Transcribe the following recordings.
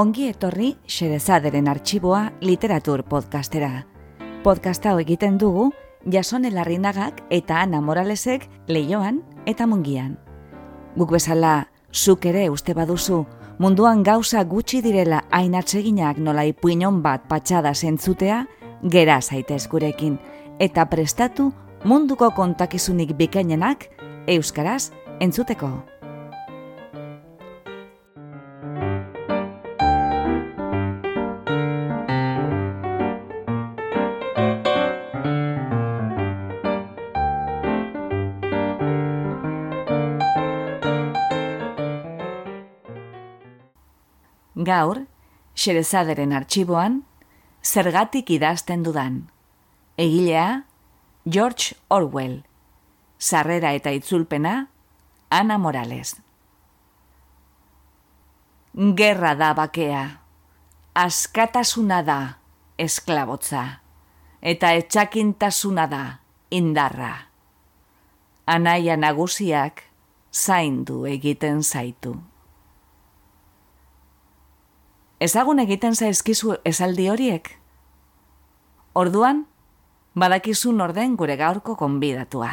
Ongi etorri Xerezaderen arxiboa literatur podcastera. Podcasta egiten dugu Jasone Larrinagak eta Ana Moralesek leioan eta mungian. Guk bezala, zuk ere uste baduzu, munduan gauza gutxi direla ainatseginak nola ipuinon bat patxada zentzutea, gera zaitez gurekin, eta prestatu munduko kontakizunik bikainenak euskaraz entzuteko. Gaur, Xerezaderen arxiboan, zergatik idazten dudan. Egilea, George Orwell. Sarrera eta itzulpena, Ana Morales. Gerra da bakea. Askatasuna da, esklabotza. Eta etxakintasuna da, indarra. Anaia nagusiak, zaindu egiten zaitu. Ezagun egiten zaizkizu esaldi horiek? Orduan, badakizun orden gure gaurko konbidatua.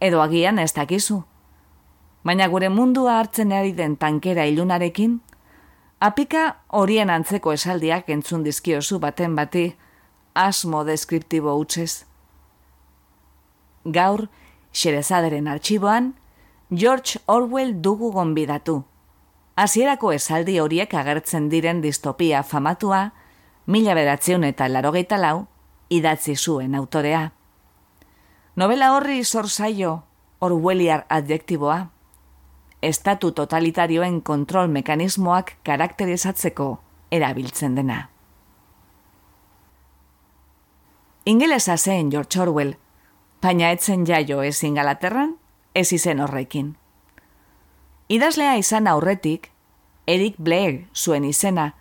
Edo agian ez dakizu. Baina gure mundua hartzen ari den tankera ilunarekin, apika horien antzeko esaldiak entzun dizkiozu baten bati, asmo deskriptibo utzez. Gaur, xerezaderen arxiboan, George Orwell dugu gonbidatu. Hasierako esaldi horiek agertzen diren distopia famatua, mila beratzen eta larogeita lau, idatzi zuen autorea. Novela horri zor zaio, Orwelliar adjektiboa, estatu totalitarioen kontrol mekanismoak karakterizatzeko erabiltzen dena. Ingelesa zen George Orwell, baina etzen jaio ez ingalaterran, ez izen horrekin. Idazlea izan aurretik, Eric Blair zuen izena,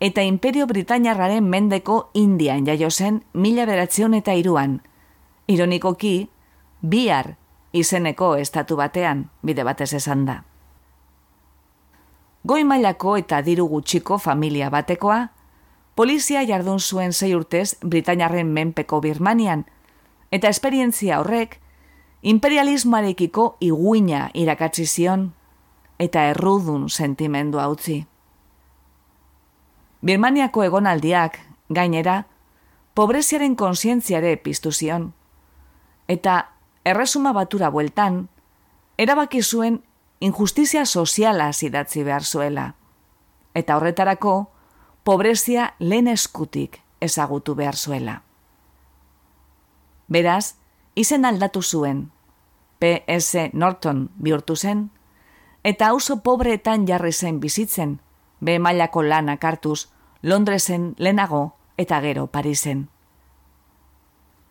eta Imperio Britainiarraren mendeko Indian jaio zen mila beratzen eta iruan. Ironikoki, bihar izeneko estatu batean, bide batez esan da. Goi mailako eta diru gutxiko familia batekoa, polizia jardun zuen zei urtez Britainiarren menpeko Birmanian, eta esperientzia horrek, imperialismoarekiko iguina irakatsi zion eta errudun sentimendu utzi. Birmaniako egonaldiak, gainera, pobreziaren konsientziare piztu zion. Eta erresuma batura bueltan, erabaki zuen injustizia soziala zidatzi behar zuela. Eta horretarako, pobrezia lehen eskutik ezagutu behar zuela. Beraz, izen aldatu zuen, P.S. Norton bihurtu zen, eta auzo pobreetan jarri zen bizitzen, be mailako lanak hartuz, Londresen lehenago eta gero Parisen.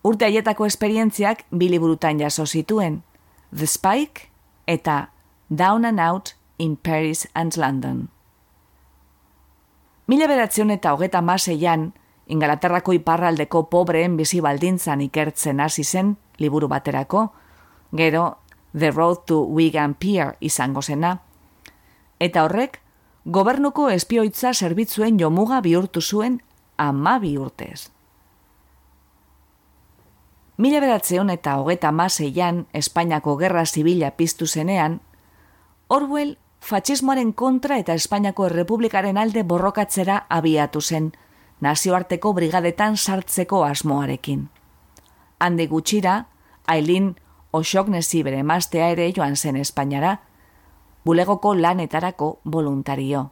Urte haietako esperientziak biliburutan jaso zituen, The Spike eta Down and Out in Paris and London. Mila beratzen eta hogeta maseian, Ingalaterrako iparraldeko pobreen bizi baldintzan ikertzen hasi zen liburu baterako, gero The Road to Wigan Pier izango zena. Eta horrek, gobernuko espioitza zerbitzuen jomuga bihurtu zuen ama bihurtez. Mila beratzeon eta hogeta maseian Espainiako Gerra Zibila piztu zenean, Orwell fatxismoaren kontra eta Espainiako Errepublikaren alde borrokatzera abiatu zen, nazioarteko brigadetan sartzeko asmoarekin. Hande gutxira, Aileen osok nezi bere maztea ere joan zen Espainara, bulegoko lanetarako voluntario.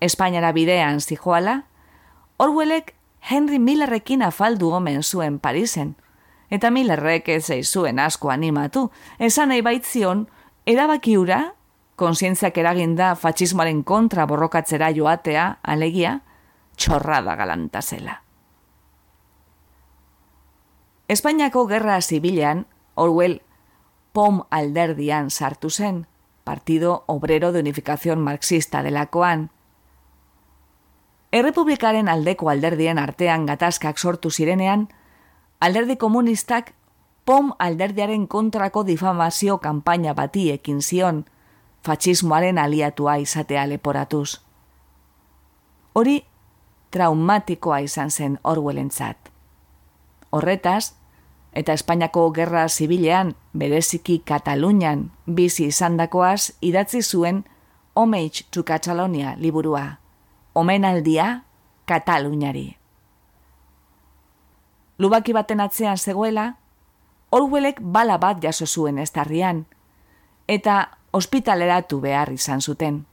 Espainara bidean zijoala, Orwellek Henry Millerrekin afaldu omen zuen Parisen, eta Millerrek ez zuen asko animatu, esan nahi baitzion, erabakiura, konsientziak eraginda fatxismoaren kontra borrokatzera joatea, alegia, txorrada galanta zela. Espainiako gerra zibilean, Orwell POM alderdian sartu zen, Partido Obrero de Unificación Marxista delakoan. Errepublikaren aldeko alderdien artean gatazkak sortu zirenean, alderdi komunistak POM alderdiaren kontrako difamazio kanpaina bati ekin zion, fatxismoaren aliatua izatea leporatuz. Hori traumatikoa izan zen Orwellentzat. Horretaz, eta Espainiako gerra zibilean, bereziki Katalunian, bizi izandakoaz idatzi zuen Homage to Catalonia liburua. Omenaldia Kataluniari. Lubaki baten atzean zegoela, Orwellek bala bat jaso zuen ez eta ospitaleratu behar izan zuten.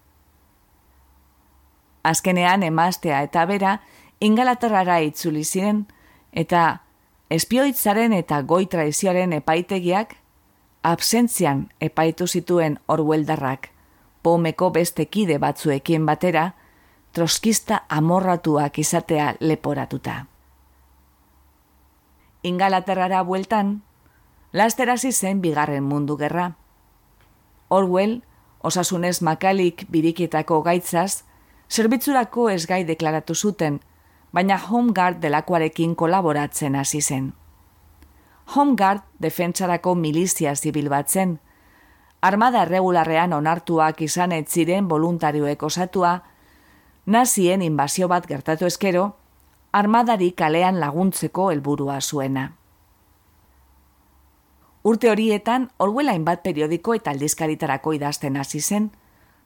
Azkenean emaztea eta bera ingalaterrara itzuli ziren, eta espioitzaren eta goi traizioaren epaitegiak absentzian epaitu zituen Orwelldarrak, pomeko beste kide batzuekin batera, troskista amorratuak izatea leporatuta. Ingalaterrara bueltan, lasterasi zen bigarren mundu gerra. Orwell, osasunez makalik birikietako gaitzaz, zerbitzurako ez gai deklaratu zuten, baina Homeguard delakoarekin kolaboratzen hasi zen. Homeguard defentsarako milizia zibil batzen, armada regularrean onartuak izan ez ziren voluntarioek osatua, nazien inbazio bat gertatu eskero, armadari kalean laguntzeko helburua zuena. Urte horietan, Orwell bat periodiko eta aldizkaritarako idazten hasi zen,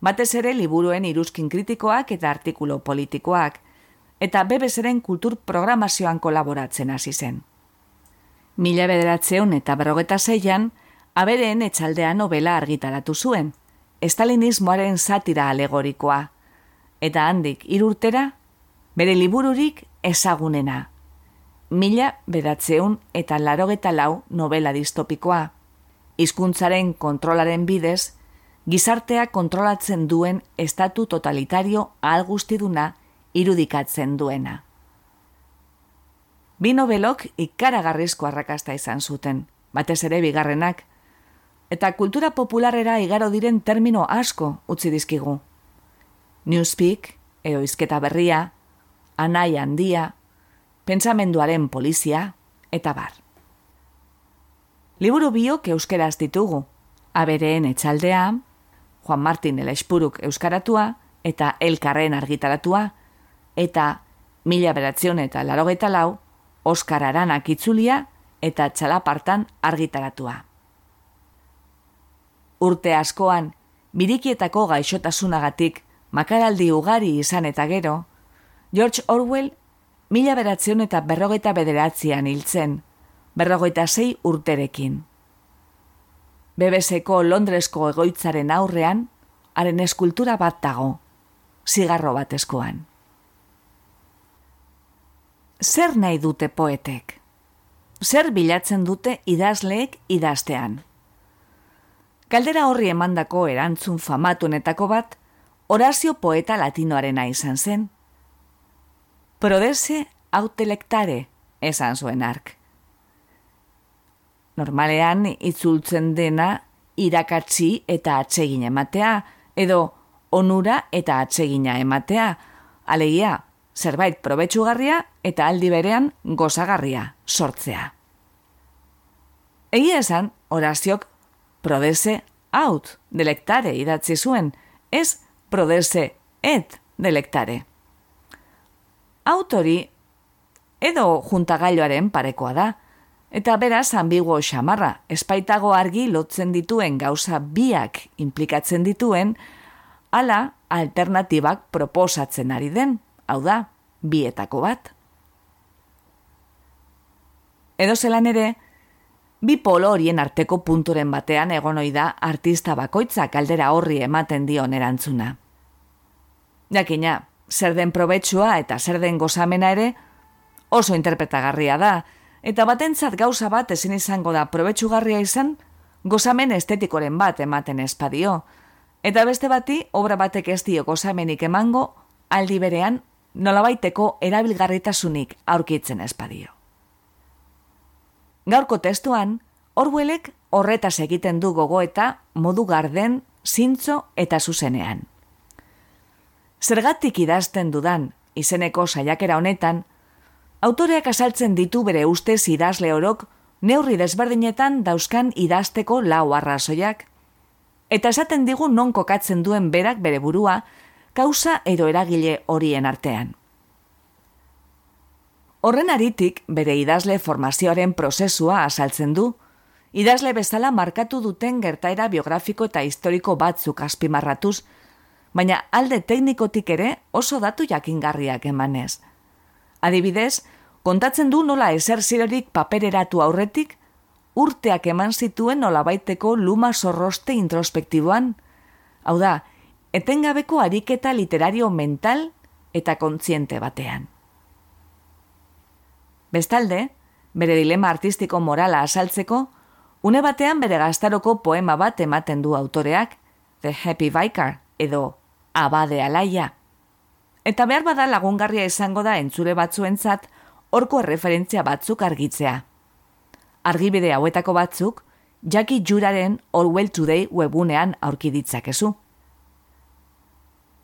batez ere liburuen iruzkin kritikoak eta artikulo politikoak, eta bebezeren kultur programazioan kolaboratzen hasi zen. Mila bederatzeun eta berrogeta zeian, abereen etxaldean novela argitaratu zuen, estalinismoaren satira alegorikoa, eta handik irurtera, bere libururik ezagunena, mila bedatzeun eta larogeta lau novela distopikoa. Hizkuntzaren kontrolaren bidez, gizartea kontrolatzen duen estatu totalitario algustiduna irudikatzen duena. Bi novelok ikaragarrizko arrakasta izan zuten, batez ere bigarrenak, eta kultura popularera igaro diren termino asko utzi dizkigu. Newspeak, eoizketa berria, anai handia, pentsamenduaren polizia, eta bar. Liburu biok euskeraz ditugu, abereen etxaldea, Juan Martin Elespuruk euskaratua, eta elkarren argitaratua, eta mila beratzion eta larogeta lau, Oskar Aranak itzulia eta txalapartan argitaratua. Urte askoan, birikietako gaixotasunagatik makaraldi ugari izan eta gero, George Orwell mila beratzion eta berrogeita bederatzean hiltzen, berrogeita zei urterekin. Bebeseko Londresko egoitzaren aurrean, haren eskultura bat dago, zigarro bat eskoan. Zer nahi dute poetek? Zer bilatzen dute idazleek idaztean? Kaldera horri emandako erantzun famatunetako bat, Horazio poeta latinoarena izan zen, prodese autelektare esan zuen ark. Normalean itzultzen dena irakatsi eta atsegin ematea, edo onura eta atsegina ematea, alegia zerbait probetsugarria eta aldi berean gozagarria sortzea. Egia esan, oraziok prodese aut delektare idatzi zuen, ez prodese et delektare autori edo juntagailoaren parekoa da, eta beraz ambigo xamarra, espaitago argi lotzen dituen gauza biak implikatzen dituen, ala alternatibak proposatzen ari den, hau da, bietako bat. Edo zelan ere, bi polo horien arteko punturen batean egonoi da artista bakoitzak aldera horri ematen dion erantzuna. Jakina, zer den probetsua eta zer den gozamena ere, oso interpretagarria da, eta batentzat gauza bat ezin izango da probetsugarria izan, gozamen estetikoren bat ematen espadio, eta beste bati obra batek ez dio gozamenik emango, aldi berean nolabaiteko erabilgarritasunik aurkitzen espadio. Gaurko testuan, Orwellek horretaz egiten du gogo eta modu garden, zintzo eta zuzenean. Zergatik idazten dudan, izeneko saiakera honetan, autoreak asaltzen ditu bere ustez idazle orok neurri desberdinetan dauzkan idazteko lau arrazoiak. eta esaten digu non kokatzen duen berak bere burua, kausa edo eragile horien artean. Horren aritik bere idazle formazioaren prozesua asaltzen du, idazle bezala markatu duten gertaera biografiko eta historiko batzuk azpimarratuz, baina alde teknikotik ere oso datu jakingarriak emanez. Adibidez, kontatzen du nola eser zirerik papereratu aurretik, urteak eman zituen nolabaiteko luma zorroste introspektiboan, hau da, etengabeko ariketa literario mental eta kontziente batean. Bestalde, bere dilema artistiko morala asaltzeko, une batean bere gaztaroko poema bat ematen du autoreak, The Happy Vicar, edo Abade Alaia. Eta behar bada lagungarria izango da entzule batzuentzat, horko referentzia batzuk argitzea argibide hauetako batzuk, Jackie Juraren All Today webunean aurki ditzakezu.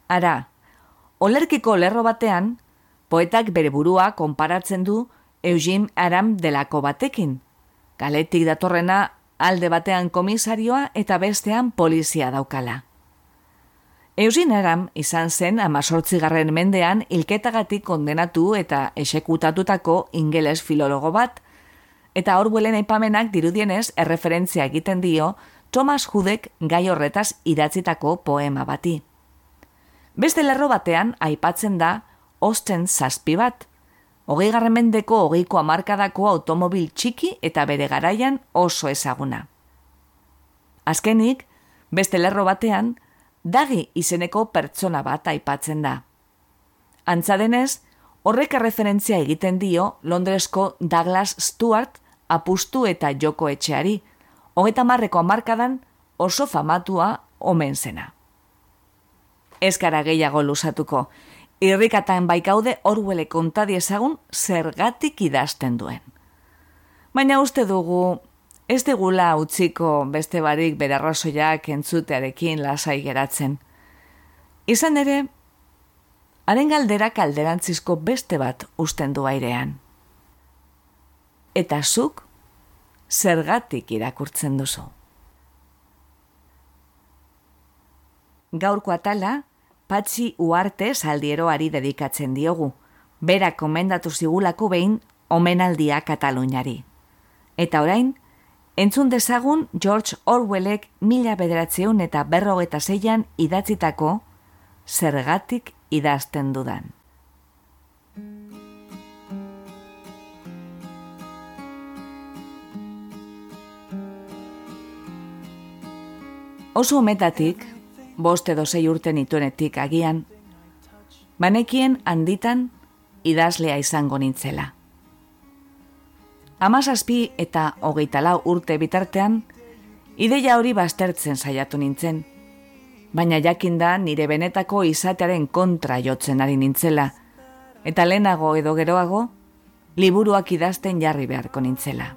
Ara, olerkiko lerro batean, poetak bere burua konparatzen du Eugene Aram delako batekin. Galetik datorrena alde batean komisarioa eta bestean polizia daukala. Eugene Aram izan zen amazortzigarren mendean ilketagatik kondenatu eta esekutatutako ingeles filologo bat, eta Orwellen aipamenak dirudienez erreferentzia egiten dio Thomas Hudek gai horretaz idatzitako poema bati. Beste lerro batean aipatzen da Osten zazpi bat, hogei mendeko hogeiko amarkadako automobil txiki eta bere garaian oso ezaguna. Azkenik, beste lerro batean, dagi izeneko pertsona bat aipatzen da. Antzadenez, horrek referentzia egiten dio Londresko Douglas Stewart apustu eta joko etxeari, hogeta marreko amarkadan oso famatua omen zena. Ez gara gehiago lusatuko, irrikatan baikaude orwele kontadi ezagun zergatik idazten duen. Baina uste dugu, ez digula utziko beste barik berarrazoiak entzutearekin lasai geratzen. Izan ere, haren galdera kalderantzizko beste bat usten du airean eta zuk zergatik irakurtzen duzu. Gaurko atala, patxi uarte saldieroari dedikatzen diogu, bera komendatu zigulako behin omenaldia Kataluniari. Eta orain, entzun dezagun George Orwellek mila bederatzeun eta berrogeta zeian idatzitako zergatik idazten dudan. Oso umetatik, bost edo zei urte nituenetik agian, banekien handitan idazlea izango nintzela. Amazazpi eta hogeita lau urte bitartean, ideia hori baztertzen saiatu nintzen, baina jakinda nire benetako izatearen kontra jotzen ari nintzela, eta lehenago edo geroago, liburuak idazten jarri beharko nintzela.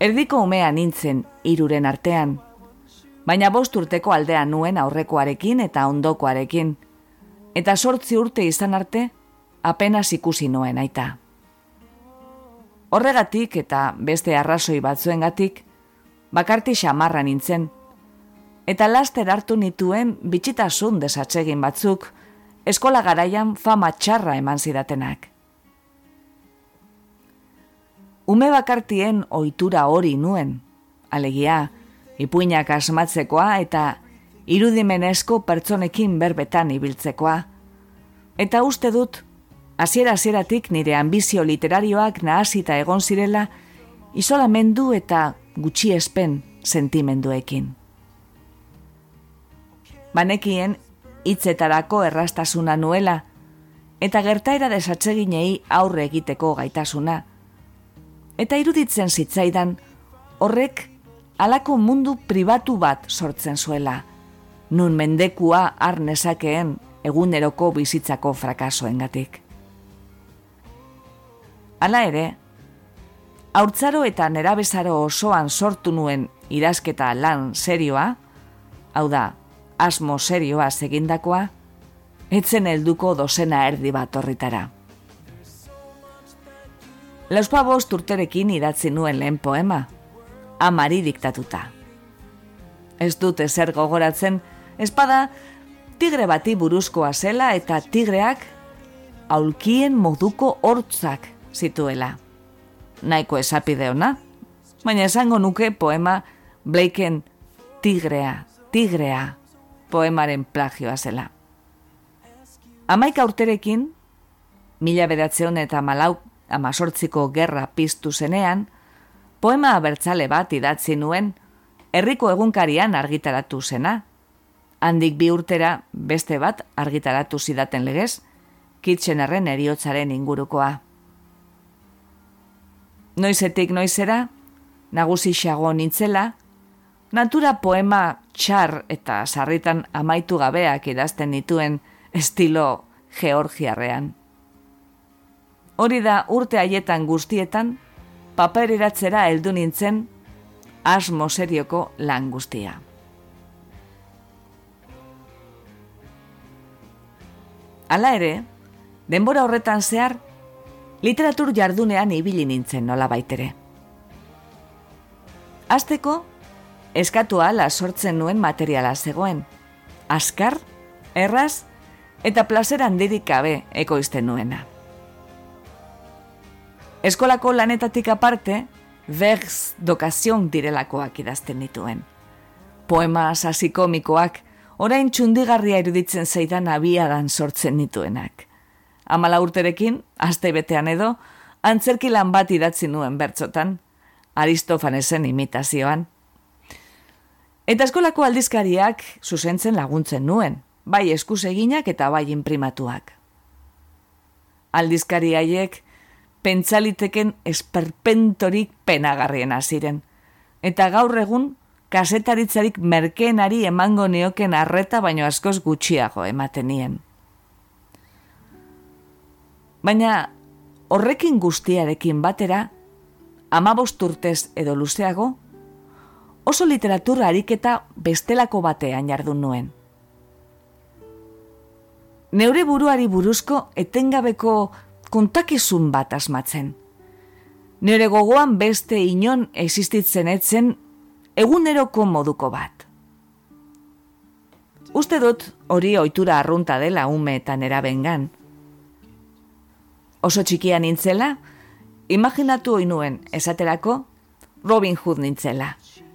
Erdiko umea nintzen iruren artean, baina bost urteko aldean nuen aurrekoarekin eta ondokoarekin, eta sortzi urte izan arte, apenas ikusi nuen aita. Horregatik eta beste arrazoi batzuengatik, bakarti xamarra nintzen, eta laster hartu nituen bitxitasun desatsegin batzuk, eskola garaian fama txarra eman zidatenak. ume bakartien ohitura hori nuen, alegia, ipuinak asmatzekoa eta irudimenezko pertsonekin berbetan ibiltzekoa. Eta uste dut, hasiera hasieratik nire ambizio literarioak nahasita egon zirela, isolamendu eta gutxiespen sentimenduekin. Banekien, hitzetarako errastasuna nuela, eta gertaera desatseginei aurre egiteko gaitasuna, eta iruditzen zitzaidan horrek alako mundu pribatu bat sortzen zuela, nun mendekua arnezakeen eguneroko bizitzako frakasoengatik. Hala ere, haurtzaro eta nerabezaro osoan sortu nuen idazketa lan serioa, hau da, asmo serioa segindakoa, etzen helduko dozena erdi bat horritara. Lauspa bost urterekin idatzi nuen lehen poema, amari diktatuta. ez dute zer gogoratzen, espada tigre bati buruzkoa zela eta tigreak aulkien moduko hortzak zituela. Naiko esapide ona, baina esango nuke poema Blakeen tigrea, tigrea, poemaren plagioa zela. Amaika urterekin, mila bedatzeon eta malau amazortziko gerra piztu zenean, poema abertzale bat idatzi nuen, herriko egunkarian argitaratu zena. Handik bi urtera beste bat argitaratu zidaten legez, kitxenarren eriotzaren ingurukoa. Noizetik noizera, nagusi xago nintzela, natura poema txar eta sarritan amaitu gabeak idazten dituen estilo georgiarrean. Hori da urte haietan guztietan, papereratzera heldu nintzen asmo serioko lan guztia. Hala ere, denbora horretan zehar, literatur jardunean ibili nintzen nola baitere. Azteko, eskatu ala sortzen nuen materiala zegoen. Askar, erraz, eta plazer handirik gabe ekoizten nuena. Eskolako lanetatik aparte, verz dokazion direlakoak idazten dituen. Poema sasi komikoak, orain txundigarria iruditzen zaidan abiadan sortzen dituenak. Amala urterekin, aste betean edo, antzerki lan bat idatzi nuen bertzotan, Aristofanesen imitazioan. Eta eskolako aldizkariak zuzentzen laguntzen nuen, bai eskus eginak eta bai imprimatuak. Aldizkari haiek pentsaliteken esperpentorik penagarrien ziren. Eta gaur egun kasetaritzarik merkeenari emango neoken arreta baino askoz gutxiago ematenien. Baina horrekin guztiarekin batera, amabost urtez edo luzeago, oso literatura ariketa bestelako batean jardun nuen neure buruari buruzko etengabeko kontakizun bat asmatzen. Nere gogoan beste inon existitzen etzen eguneroko moduko bat. Uste dut hori ohitura arrunta dela umeetan erabengan. Oso txikia nintzela, imaginatu oinuen esaterako Robin Hood nintzela,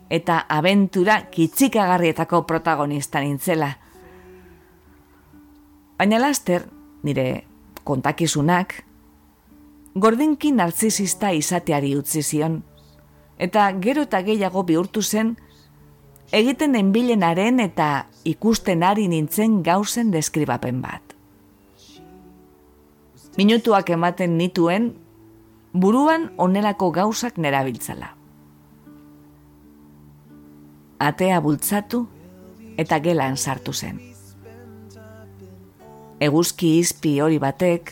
eta abentura kitzikagarrietako protagonista nintzela – Baina laster, nire kontakizunak, gordinki narzisista izateari utzi zion, eta gero eta gehiago bihurtu zen, egiten enbilenaren eta ikusten ari nintzen gauzen deskribapen bat. Minutuak ematen nituen, buruan onelako gauzak nerabiltzala. Atea bultzatu eta gelan sartu zen eguzki izpi hori batek,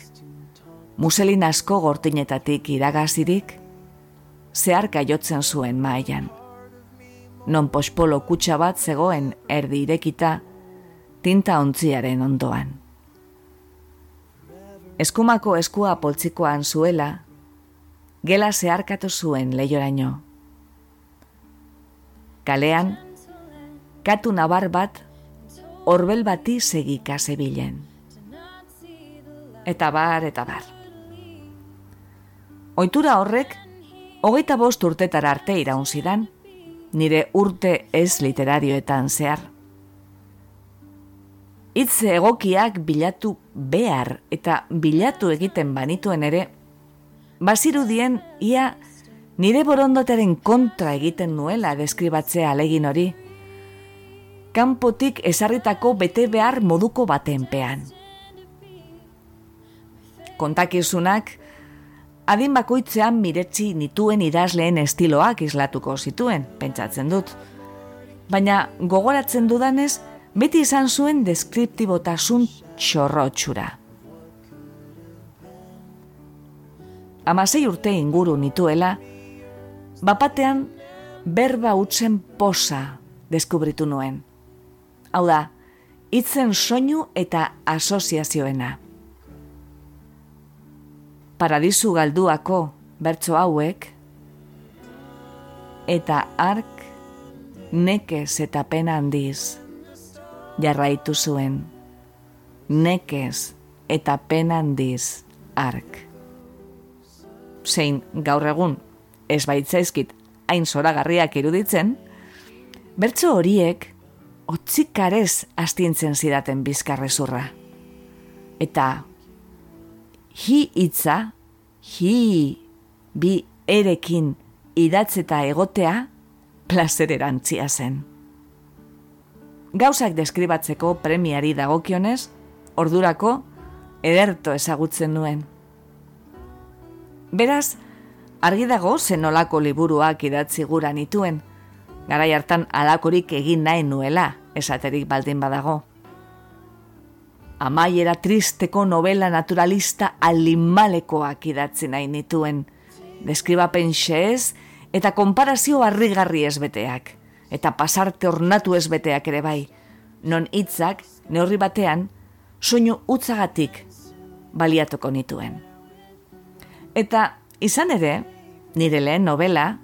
muselin asko gortinetatik iragazirik, zeharka jotzen zuen maian. Non pospolo kutsa bat zegoen erdi irekita, tinta ontziaren ondoan. Eskumako eskua poltsikoan zuela, gela zeharkatu zuen lehioraino. Kalean, katu nabar bat, horbel bati segika zebilen eta bar, eta bar. Oitura horrek, hogeita bost urtetara arte iraun zidan, nire urte ez literarioetan zehar. Itze egokiak bilatu behar eta bilatu egiten banituen ere, bazirudien ia nire borondotaren kontra egiten nuela deskribatzea alegin hori, kanpotik esarritako bete behar moduko batenpean kontakizunak adin bakoitzean miretzi nituen idazleen estiloak islatuko zituen, pentsatzen dut. Baina gogoratzen dudanez, beti izan zuen deskriptibotasun txorrotxura. Amasei urte inguru nituela, bapatean berba utzen posa deskubritu nuen. Hau da, itzen soinu eta asoziazioena paradisu galduako bertso hauek eta ark nekez eta pena handiz. Jarraitu zuen, nekez eta pena handiz ark. Zein gaur egun, ez baitzaizkit hain zoragarriak iruditzen, bertso horiek otzikarez astintzen zidaten bizkarrezurra. Eta hi hitza, hi bi erekin idatzeta egotea, plazer erantzia zen. Gauzak deskribatzeko premiari dagokionez, ordurako ederto ezagutzen nuen. Beraz, argi dago zenolako liburuak idatzi gura nituen, garai hartan alakorik egin nahi nuela, esaterik baldin badago. Amaiera tristeko novela naturalista alimalekoak idatzi nahi nituen, deskribapen xeez eta konparazio harrigarri ezbeteak, eta pasarte ornatu ezbeteak ere bai, non hitzak neurri batean, soinu utzagatik baliatuko nituen. Eta izan ere, nire lehen novela,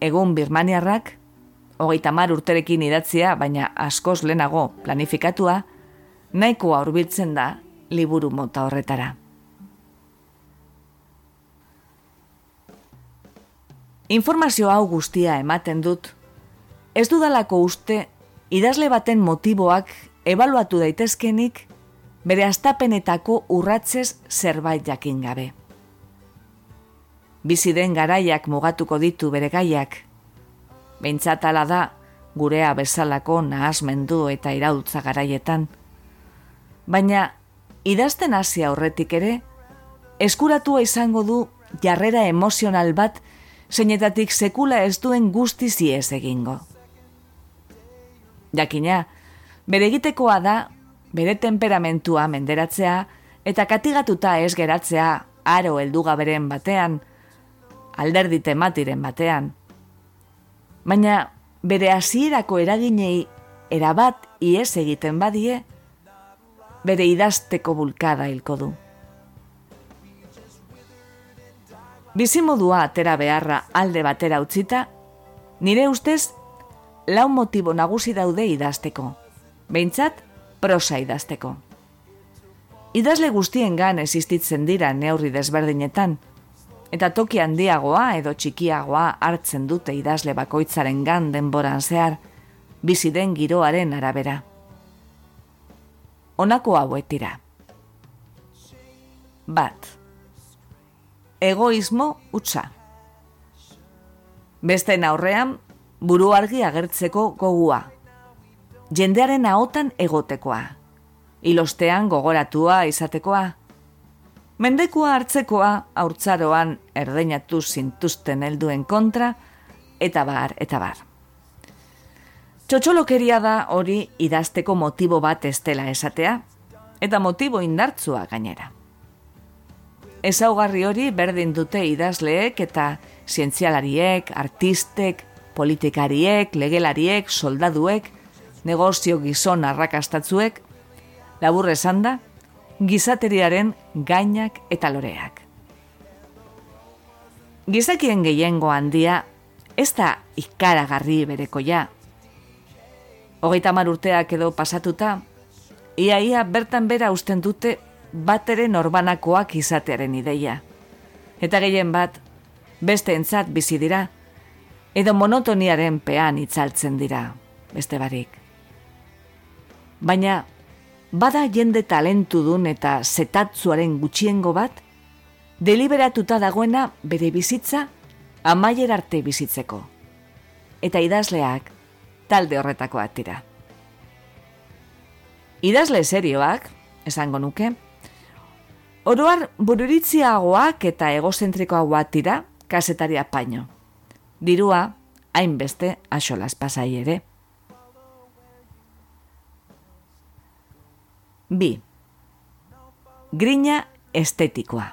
egun birmaniarrak, hogeita mar urterekin idatzia, baina askoz lehenago planifikatua, nahikoa hurbiltzen da liburu mota horretara. Informazio hau guztia ematen dut, ez dudalako uste idazle baten motiboak ebaluatu daitezkenik bere astapenetako urratzez zerbait jakin gabe. Bizi den garaiak mugatuko ditu bere gaiak, behintzatala da gurea bezalako nahazmendu eta irautza garaietan. Baina, idazten hasi aurretik ere, eskuratua izango du jarrera emozional bat zeinetatik sekula ez duen guzti ziez egingo. Jakina, bere egitekoa da, bere temperamentua menderatzea, eta katigatuta ez geratzea aro helduga beren batean, alderdi tematiren batean. Baina, bere hasierako eraginei erabat iez egiten badie, bere idazteko bulkada hilko du. Bizimodua atera beharra alde batera utzita, nire ustez, lau motibo nagusi daude idazteko. Behintzat, prosa idazteko. Idazle guztien gan existitzen dira neurri desberdinetan, eta toki handiagoa edo txikiagoa hartzen dute idazle bakoitzaren gan denboran zehar, bizi den giroaren arabera. Honako hauek dira. Bat egoismo utza. Beste aurrean, buru argi agertzeko gogua. Jendearen ahotan egotekoa. Ilostean gogoratua izatekoa. Mendekua hartzekoa haurtzaroan erdeinatu zintuzten helduen kontra, eta bar, eta bar. Txotxolokeria da hori idazteko motibo bat estela esatea, eta motibo indartzua gainera. Ezaugarri hori berdin dute idazleek eta zientzialariek, artistek, politikariek, legelariek, soldaduek, negozio gizon arrakastatzuek, labur esan da, gizateriaren gainak eta loreak. Gizakien gehiengo handia, ez da ikaragarri berekoia. Hogeita urteak edo pasatuta, iaia bertan bera usten dute batere norbanakoak izatearen ideia. Eta gehien bat, beste entzat bizi dira, edo monotoniaren pean itzaltzen dira, beste barik. Baina, bada jende talentu dun eta zetatzuaren gutxiengo bat, deliberatuta dagoena bere bizitza amaier arte bizitzeko. Eta idazleak talde horretakoak dira. Idazle serioak, esango nuke, Oroar bururitziagoak eta egozentrikoagoak dira kasetaria paino. Dirua, hainbeste axolaz pasai ere. Bi. Grina estetikoa.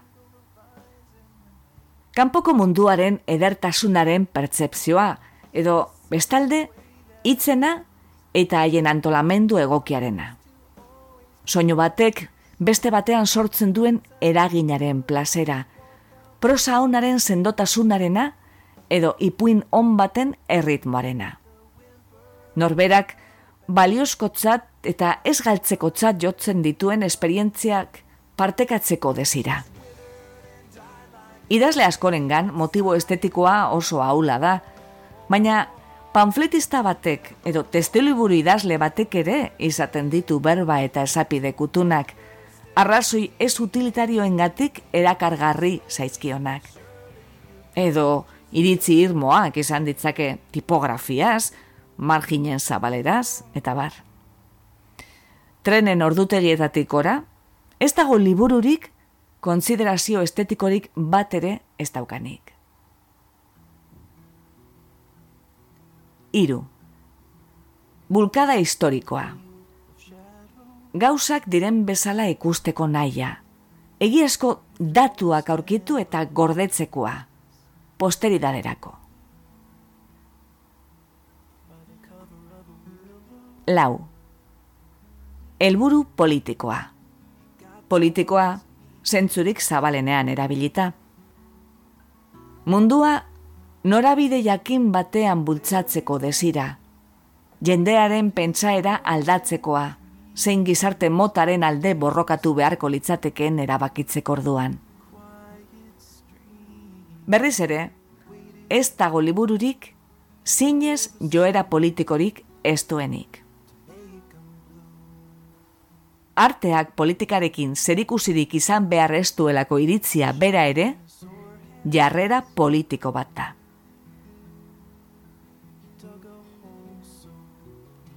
Kanpoko munduaren edertasunaren pertsepzioa, edo bestalde, hitzena eta haien antolamendu egokiarena. Soinu batek beste batean sortzen duen eraginaren plazera, prosa honaren sendotasunarena edo ipuin on baten erritmoarena. Norberak balioskotzat eta ez galtzekotzat jotzen dituen esperientziak partekatzeko desira. Idazle askorengan motibo estetikoa oso aula da, baina panfletista batek edo testeliburu idazle batek ere izaten ditu berba eta esapide kutunak, arrazoi ez utilitarioengatik erakargarri zaizkionak. Edo iritzi irmoak izan ditzake tipografiaz, marginen zabaleraz, eta bar. Trenen ordutegietatik ora, ez dago libururik, konsiderazio estetikorik bat ere ez daukanik. Iru. Bulkada historikoa. Gauzak diren bezala ikusteko naia. Egiazko datuak aurkitu eta gordetzekoa. Posteridaderako. Lau. Elburu politikoa. Politikoa, zentzurik zabalenean erabilita. Mundua norabide jakin batean bultzatzeko desira. Jendearen pentsaera aldatzekoa, zein gizarte motaren alde borrokatu beharko litzatekeen erabakitzeko orduan. Berriz ere, ez dago libururik, zinez joera politikorik ez duenik. Arteak politikarekin zerikusirik izan behar ez duelako iritzia bera ere, jarrera politiko bat da.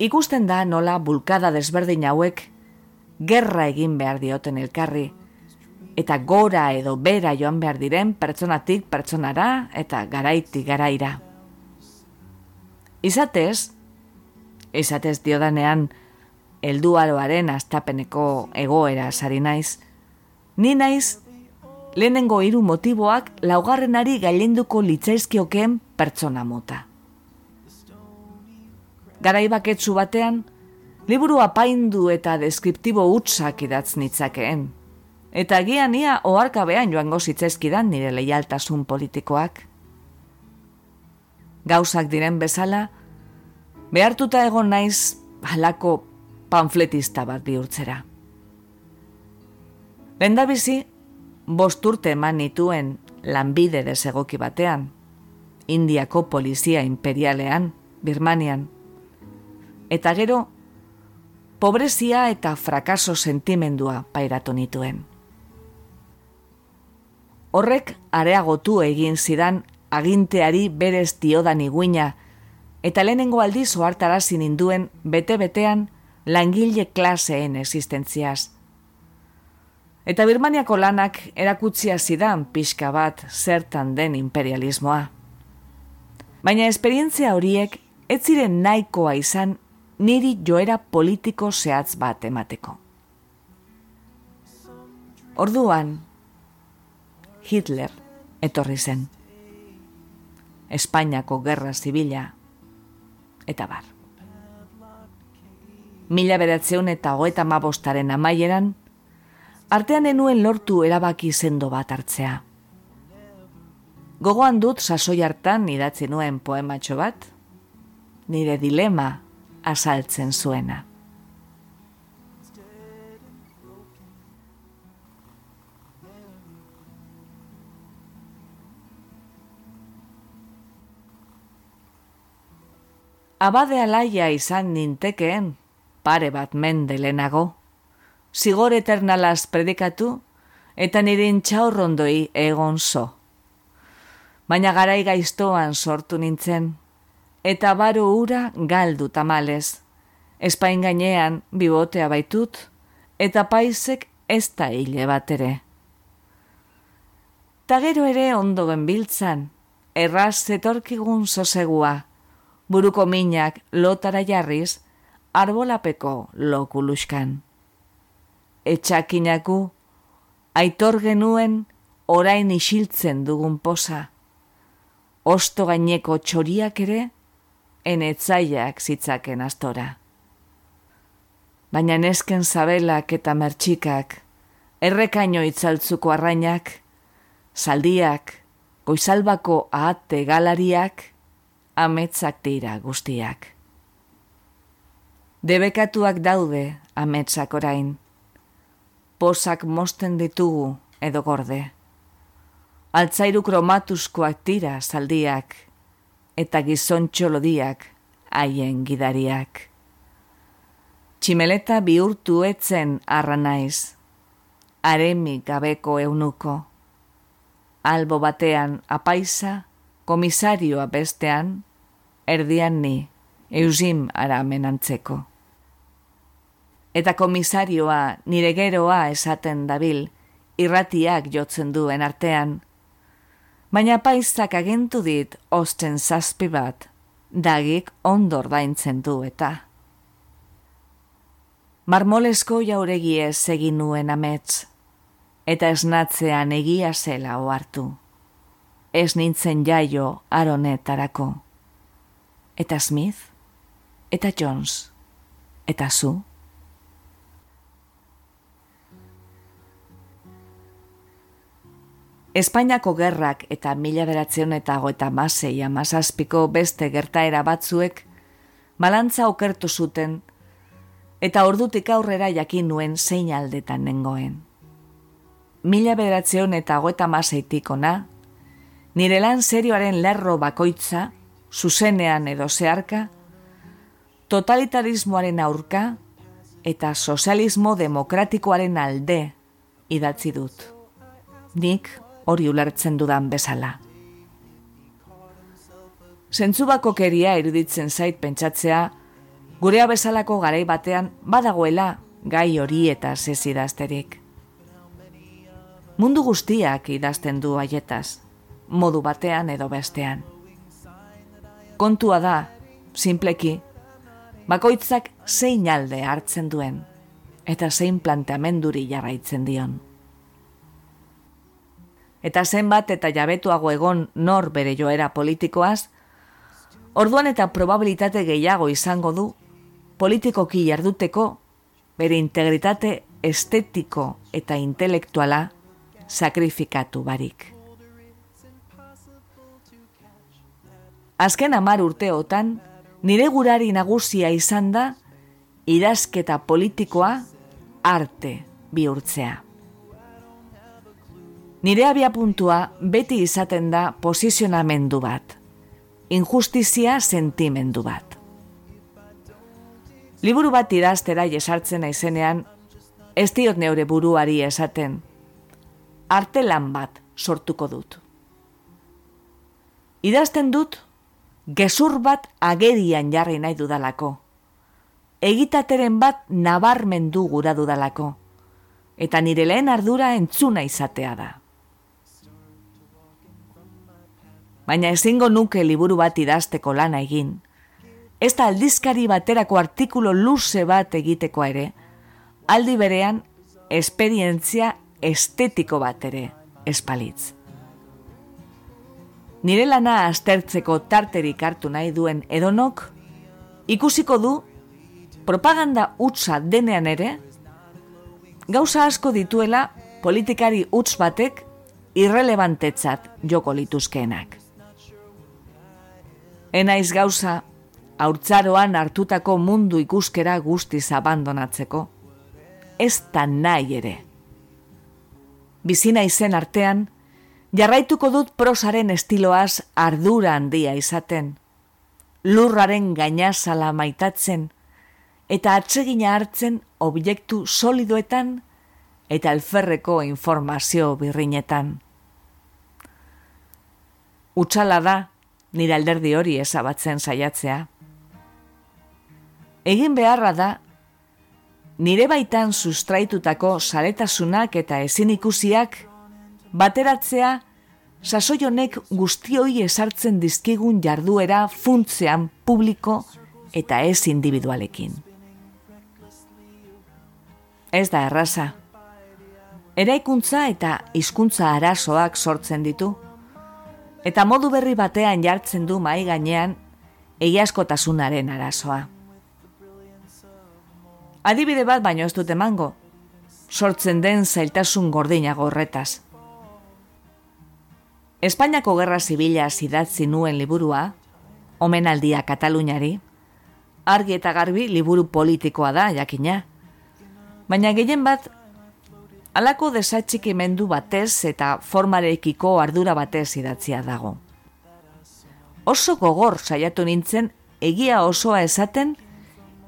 Ikusten da nola bulkada desberdin hauek gerra egin behar dioten elkarri, eta gora edo bera joan behar diren pertsonatik pertsonara eta garaitik garaira. Izatez, izatez diodanean, elduaroaren astapeneko egoera sari naiz, ni naiz lehenengo hiru motiboak laugarrenari gailenduko litzaizkioken pertsona mota garaibaketsu batean, liburu apaindu eta deskriptibo utsak idatz nitzakeen. Eta gian ia oarkabean joango zitzezkidan nire leialtasun politikoak. Gauzak diren bezala, behartuta egon naiz halako panfletista bat bihurtzera. Lendabizi, bosturte eman nituen lanbide desegoki batean, Indiako polizia imperialean, Birmanian, eta gero, pobrezia eta frakaso sentimendua pairatu nituen. Horrek areagotu egin zidan aginteari berez diodan iguina, eta lehenengo aldiz oartarazi ninduen bete-betean langile klaseen existentziaz. Eta Birmaniako lanak erakutzia zidan pixka bat zertan den imperialismoa. Baina esperientzia horiek ez ziren nahikoa izan niri joera politiko zehatz bat emateko. Orduan, Hitler etorri zen. Espainiako gerra zibila eta bar. Mila beratzeun eta hoeta mabostaren amaieran, artean enuen lortu erabaki zendo bat hartzea. Gogoan dut sasoi hartan idatzi nuen poematxo bat, nire dilema asaltzen zuena. Abade alaia izan nintekeen, pare bat mende lehenago, zigor eternalaz predikatu, eta nire intxaurrondoi egon zo. Baina garai gaiztoan sortu nintzen, eta baro ura galdu tamales. Espain gainean bibotea baitut, eta paisek ez da hile bat ere. Ta gero ere ondo genbiltzan, erraz zetorkigun zozegua, buruko minak lotara jarriz, arbolapeko lokuluskan. Etxakinaku, aitor genuen orain isiltzen dugun posa. Osto gaineko txoriak ere, enetzaiak zitzaken astora. Baina nesken zabelak eta mertxikak, errekaino itzaltzuko arrainak, zaldiak, goizalbako ahate galariak, ametzak dira guztiak. Debekatuak daude ametsak orain. Posak mosten ditugu edo gorde. Altzairu kromatuskoak tira zaldiak, eta gizon txolodiak haien gidariak. Tximeleta bihurtu etzen arra naiz, aremi gabeko eunuko. Albo batean apaisa, komisarioa bestean, erdian ni, eusim ara menantzeko eta komisarioa nire geroa esaten dabil, irratiak jotzen duen artean. Baina paizak agentu dit osten zazpi bat, dagik ondor daintzen du eta. Marmolesko jauregi ez egin nuen amets, eta esnatzean egia zela oartu. Ez nintzen jaio aronetarako. Eta Smith, eta Jones, eta zu. Espainiako gerrak eta mila beratzen eta goeta masei amazazpiko beste gertaera batzuek malantza okertu zuten eta ordutik aurrera jakin nuen zein aldetan nengoen. Mila beratzen eta goeta maseitik ona, nire lan serioaren lerro bakoitza, zuzenean edo zeharka, totalitarismoaren aurka eta sozialismo demokratikoaren alde idatzi dut. Nik hori ulertzen dudan bezala. Zentzubako keria iruditzen zait pentsatzea, gurea bezalako garai batean badagoela gai hori eta zezidazterik. Mundu guztiak idazten du aietaz, modu batean edo bestean. Kontua da, simpleki, bakoitzak zein alde hartzen duen, eta zein planteamenduri jarraitzen dion eta zenbat eta jabetuago egon nor bere joera politikoaz, orduan eta probabilitate gehiago izango du politikoki jarduteko bere integritate estetiko eta intelektuala sakrifikatu barik. Azken amar urteotan, nire gurari nagusia izan da, idazketa politikoa arte bihurtzea. Nire abia puntua beti izaten da posizionamendu bat. Injustizia sentimendu bat. Liburu bat idaztera jesartzen aizenean, ez diot neure buruari esaten. Arte lan bat sortuko dut. Idazten dut, gezur bat agerian jarri nahi dudalako. Egitateren bat nabarmendu gura dudalako. Eta nire lehen ardura entzuna izatea da. Baina ezingo nuke liburu bat idazteko lana egin. Ez da aldizkari baterako artikulo luze bat egiteko ere, aldi berean esperientzia estetiko bat ere espalitz. Nire lana aztertzeko tarterik hartu nahi duen edonok, ikusiko du propaganda utza denean ere, gauza asko dituela politikari utz batek irrelevantetzat joko lituzkeenak. Enaiz gauza, haurtzaroan hartutako mundu ikuskera guztiz abandonatzeko. Ez da nahi ere. Bizina izen artean, jarraituko dut prosaren estiloaz ardura handia izaten. Lurraren gainazala maitatzen, eta atsegina hartzen objektu solidoetan eta alferreko informazio birrinetan. Utsala da, nire alderdi hori ezabatzen saiatzea. Egin beharra da, nire baitan sustraitutako saletasunak eta ezin ikusiak, bateratzea, sasoionek guztioi esartzen dizkigun jarduera funtzean publiko eta ez individualekin. Ez da erraza. Eraikuntza eta hizkuntza arazoak sortzen ditu, eta modu berri batean jartzen du mai gainean egiaskotasunaren arazoa. Adibide bat baino ez dute mango, sortzen den zailtasun gordinago horretaz. Espainiako gerra zibila zidatzi nuen liburua, omenaldia Kataluniari, argi eta garbi liburu politikoa da, jakina. Baina gehien bat, alako desatxikimendu batez eta formarekiko ardura batez idatzia dago. Oso gogor saiatu nintzen egia osoa esaten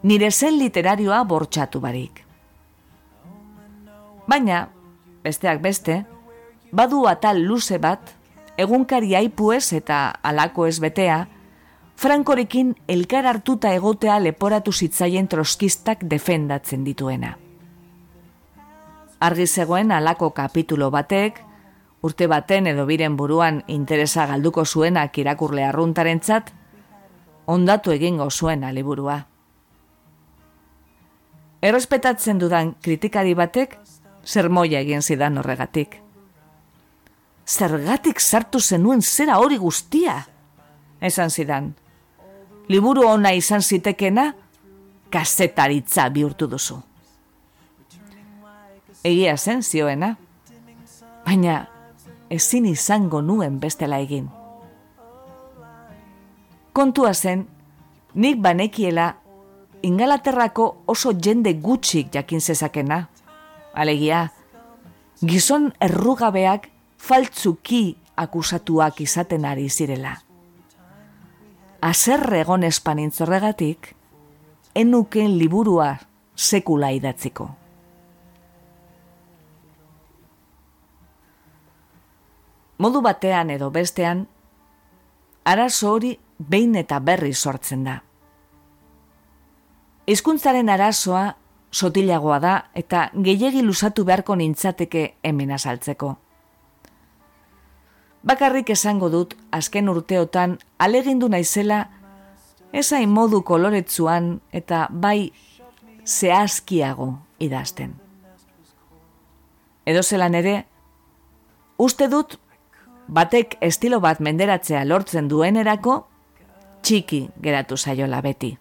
nire zen literarioa bortxatu barik. Baina, besteak beste, badu atal luze bat, egunkari aipuez eta alako ez betea, Frankorekin elkar hartuta egotea leporatu zitzaien troskistak defendatzen dituena. Argi zegoen alako kapitulo batek, urte baten edo biren buruan interesa galduko zuenak irakurle arruntaren txat, ondatu egingo zuen aliburua. Errespetatzen dudan kritikari batek, sermoia egin zidan horregatik. Zergatik sartu zenuen zera hori guztia? Esan zidan, liburu ona izan zitekena, kazetaritza bihurtu duzu. Egia zen zioena, baina ezin izango nuen bestela egin. Kontua zen, nik banekiela ingalaterrako oso jende gutxik jakin zezakena. Alegia, gizon errugabeak faltzuki akusatuak izaten ari zirela aserre egon espanintzorregatik, enuken liburua sekula idatziko. Modu batean edo bestean, arazo hori behin eta berri sortzen da. Hizkuntzaren arazoa sotilagoa da eta gehiegi lusatu beharko nintzateke hemen azaltzeko. Bakarrik esango dut azken urteotan alegindu naizela ezain modu koloretzuan eta bai zehazkiago idazten. Edo zelan ere, uste dut batek estilo bat menderatzea lortzen duenerako txiki geratu zaiola beti.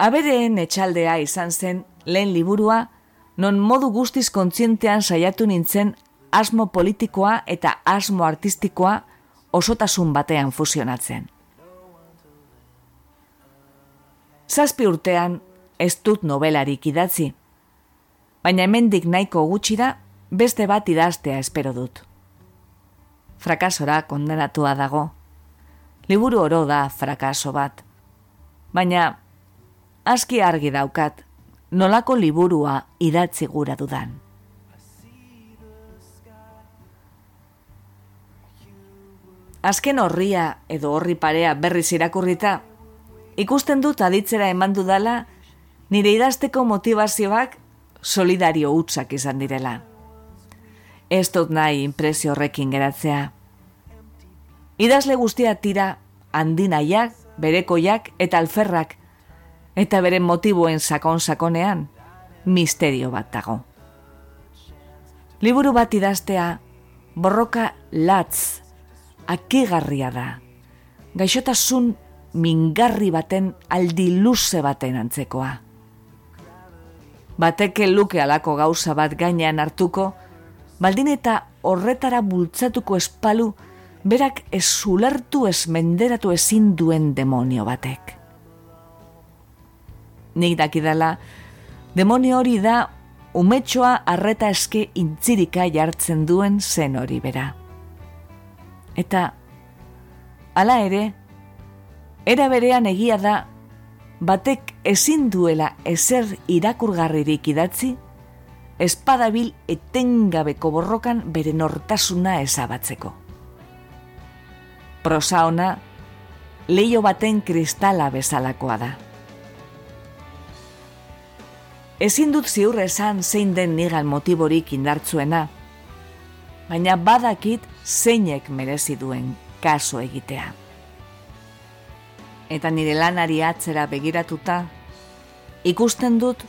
Abereen etxaldea izan zen lehen liburua, non modu guztiz kontzientean saiatu nintzen asmo politikoa eta asmo artistikoa osotasun batean fusionatzen. Zazpi urtean ez dut nobelarik idatzi, baina hemendik nahiko gutxi da beste bat idaztea espero dut. Frakasora kondenatua dago. Liburu oro da frakaso bat. Baina, aski argi daukat, nolako liburua idatzi gura dudan. azken horria edo horri parea berriz irakurrita, ikusten dut aditzera eman dudala, nire idazteko motivazioak solidario utzak izan direla. Ez dut nahi impresio horrekin geratzea. Idazle guztia tira handinaiak, berekoiak eta alferrak, eta beren motiboen sakon-sakonean, misterio bat dago. Liburu bat idaztea, borroka latz akegarria da. Gaixotasun mingarri baten aldi luze baten antzekoa. Bateke luke alako gauza bat gainean hartuko, baldin eta horretara bultzatuko espalu, berak ez zulertu ez menderatu ezin duen demonio batek. Nik dakidala, demonio hori da umetxoa arreta eske intzirika jartzen duen zen hori bera. Eta hala ere, era berean egia da batek ezin duela ezer irakurgarririk idatzi, espadabil etengabeko borrokan bere nortasuna ezabatzeko. Prosa ona, leio baten kristala bezalakoa da. Ezin dut ziur esan zein den nigan motiborik indartzuena, baina badakit zeinek merezi duen kaso egitea. Eta nire lanari atzera begiratuta, ikusten dut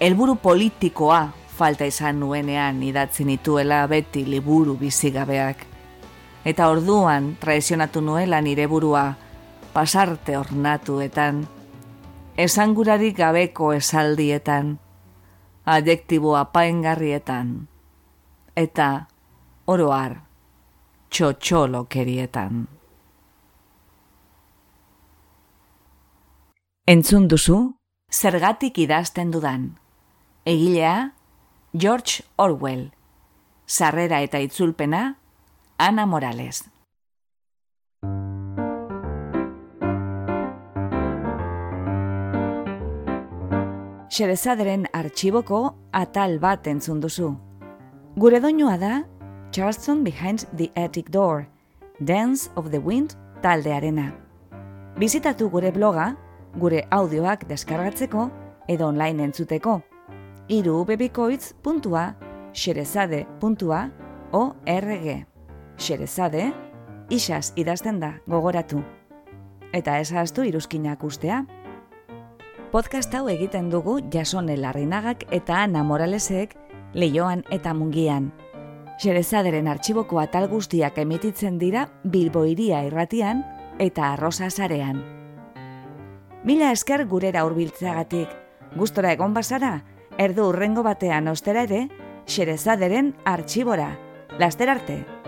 helburu politikoa falta izan nuenean idatzi nituela beti liburu bizigabeak. Eta orduan traizionatu nuela nire burua pasarte ornatuetan, esangurarik gabeko esaldietan, adjektibo apaingarrietan, eta oroar txotxolo kerietan. Entzun duzu, zergatik idazten dudan. Egilea, George Orwell. Sarrera eta itzulpena, Ana Morales. Xerezaderen artxiboko atal bat entzun duzu. Gure doinua da Charleston Behind the Attic Door, Dance of the Wind taldearena. Bizitatu gure bloga, gure audioak deskargatzeko edo online entzuteko. Iru bebikoitz.a xerezade.org Xerezade, isaz idazten da gogoratu. Eta ezaztu iruzkinak ustea. Podcast hau egiten dugu jasone larrinagak eta Ana Moralesek leioan eta mungian. Xerezaderen artxiboko atal guztiak emititzen dira Bilboiria irratian eta arrosa zarean. Mila esker gurera hurbiltzeagatik. Gustora egon bazara, erdu urrengo batean ostera ere, xerezaderen artxibora. Laster arte!